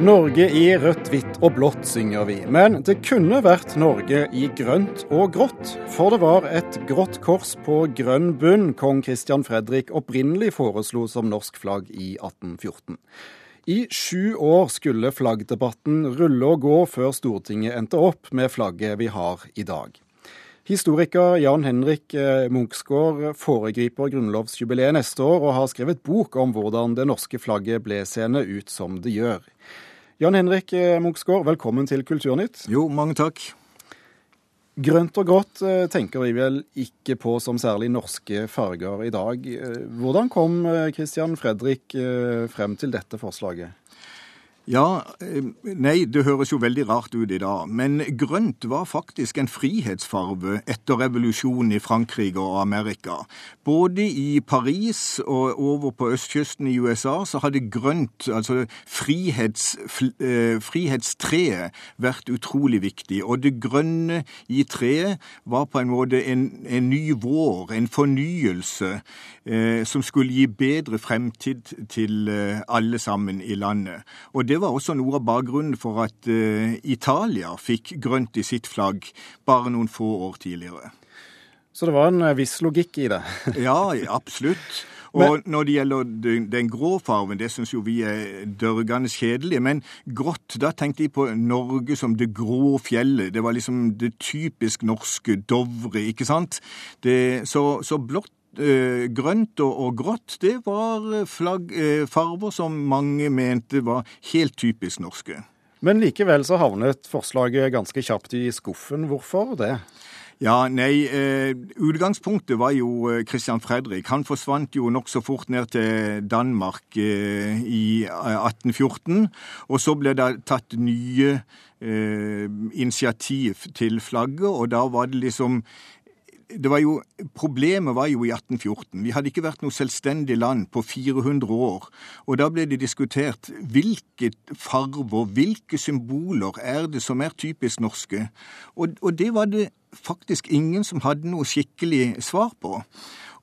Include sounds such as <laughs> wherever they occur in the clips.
Norge i rødt, hvitt og blått, synger vi. Men det kunne vært Norge i grønt og grått. For det var et grått kors på grønn bunn kong Christian Fredrik opprinnelig foreslo som norsk flagg i 1814. I sju år skulle flaggdebatten rulle og gå før Stortinget endte opp med flagget vi har i dag. Historiker Jan Henrik Munchsgaard Munksgaard foregriper grunnlovsjubileet neste år, og har skrevet bok om hvordan det norske flagget ble seende ut som det gjør. Jan Henrik eh, Munksgaard, velkommen til Kulturnytt. Jo, mange takk. Grønt og grått eh, tenker vi vel ikke på som særlig norske farger i dag. Hvordan kom Christian Fredrik frem til dette forslaget? Ja, eh, nei, det høres jo veldig rart ut i dag. Men grønt var faktisk en frihetsfarve etter revolusjonen i Frankrike og Amerika. Både i Paris og over på østkysten i USA så hadde grønt, altså frihets, eh, frihetstreet, vært utrolig viktig. Og det grønne i treet var på en måte en, en ny vår, en fornyelse, eh, som skulle gi bedre fremtid til eh, alle sammen i landet. Og det var også noe av bakgrunnen for at uh, Italia fikk grønt i sitt flagg bare noen få år tidligere. Så det var en eh, viss logikk i det? <laughs> ja, absolutt. Og når det gjelder den, grå fargen, det syns jo vi er dørgende kjedelig. Men grått, da tenkte jeg på Norge som det grå fjellet. Det var liksom det typisk norske Dovre, ikke sant? Det, så, så blått Eh, grønt og, grått, det var eh, flagg, eh, farver som mange mente var helt typisk norske. Men likevel så havnet forslaget ganske kjapt i skuffen. Hvorfor det? Ja, nei, eh, Utgangspunktet var jo Christian Fredrik. Han forsvant jo nokså fort ned til Danmark eh, i 1814. Og så ble det tatt nye eh, initiativ til flagget, og da var det liksom det var jo, Problemet var jo i 1814. Vi hadde ikke vært noe selvstendig land på 400 år. Og da ble det diskutert hvilke farver, hvilke symboler er det som er typisk norske. Og, og det var det faktisk ingen som hadde noe skikkelig svar på.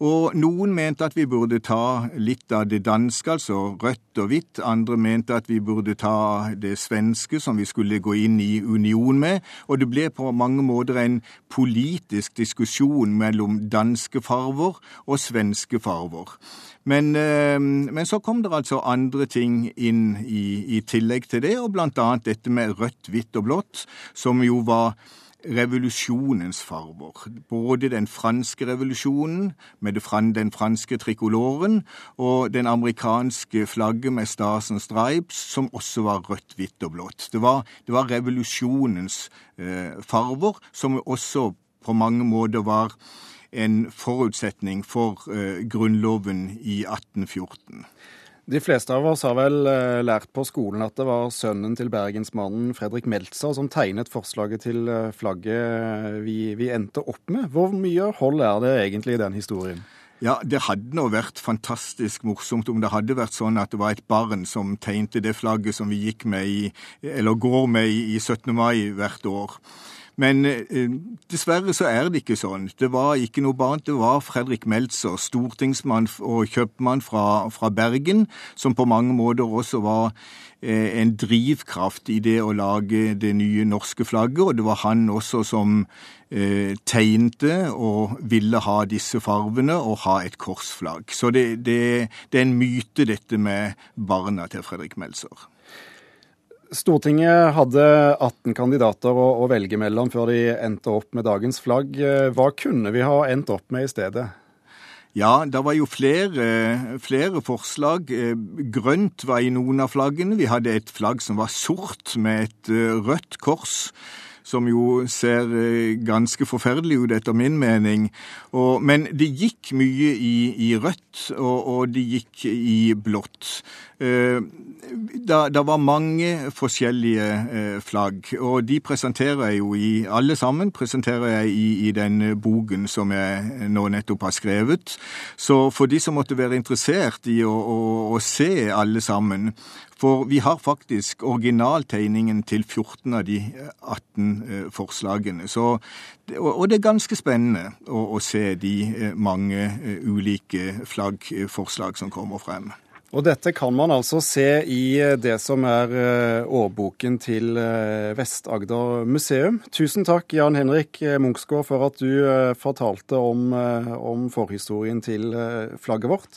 Og noen mente at vi burde ta litt av det danske, altså rødt og hvitt. Andre mente at vi burde ta det svenske, som vi skulle gå inn i union med. Og det ble på mange måter en politisk diskusjon mellom danske farver og svenske farver. Men, eh, men, så kom det altså andre ting inn i, i tillegg til det, og blant annet dette med rødt, hvitt og blått, som jo var revolusjonens farver. Både den franske revolusjonen med den franske trikoloren og den amerikanske flagget med Stasen Stripes, som også var rødt, hvitt og blått. Det var, det var revolusjonens eh, farver, som også på mange måter var en forutsetning for eh, Grunnloven i 1814. De fleste av oss har vel eh, lært på skolen at det var sønnen til bergensmannen Fredrik Meltzer som tegnet forslaget til eh, flagget vi, vi endte opp med. Hvor mye hold er det egentlig i den historien? Ja, Det hadde nå vært fantastisk morsomt om det hadde vært sånn at det var et barn som tegnte det flagget som vi gikk med i, eller går med i 17. mai hvert år. Men eh, dessverre så er det ikke sånn. Det var ikke noe barn. Det var Fredrik Meltzer, stortingsmann og kjøpmann fra, fra Bergen, som på mange måter også var eh, en drivkraft i det å lage det nye norske flagget. Og det var han også som eh, tegnte og ville ha disse farvene og ha et korsflagg. Så det, det, det er en myte, dette med barna til Fredrik Meltzer. Stortinget hadde 18 kandidater å, å, velge mellom før de endte opp med dagens flagg. Hva kunne vi ha endt opp med i stedet? Ja, det var jo flere, flere, forslag. Grønt var i noen av flaggene. Vi hadde et flagg som var sort med et eh, rødt kors som jo ser eh, ganske forferdelig ut, etter min mening. Og, men det gikk mye i, i rødt, og, og, det gikk i blått. Eh, det var mange forskjellige eh, flagg, og de presenterer jeg jo i Alle sammen presenterer jeg i, i den boken som jeg nå nettopp har skrevet. Så for de som måtte være interessert i å, å, å se alle sammen, for vi har faktisk originaltegningen til 14 av de 18 eh, forslagene. Så, og det er ganske spennende å, å se de eh, mange eh, ulike flaggforslag som kommer frem. Og dette kan man altså se i det som er årboken til Vest-Agder museum. Tusen takk, Jan Henrik Munksgaard, for at du fortalte om, om forhistorien til flagget vårt.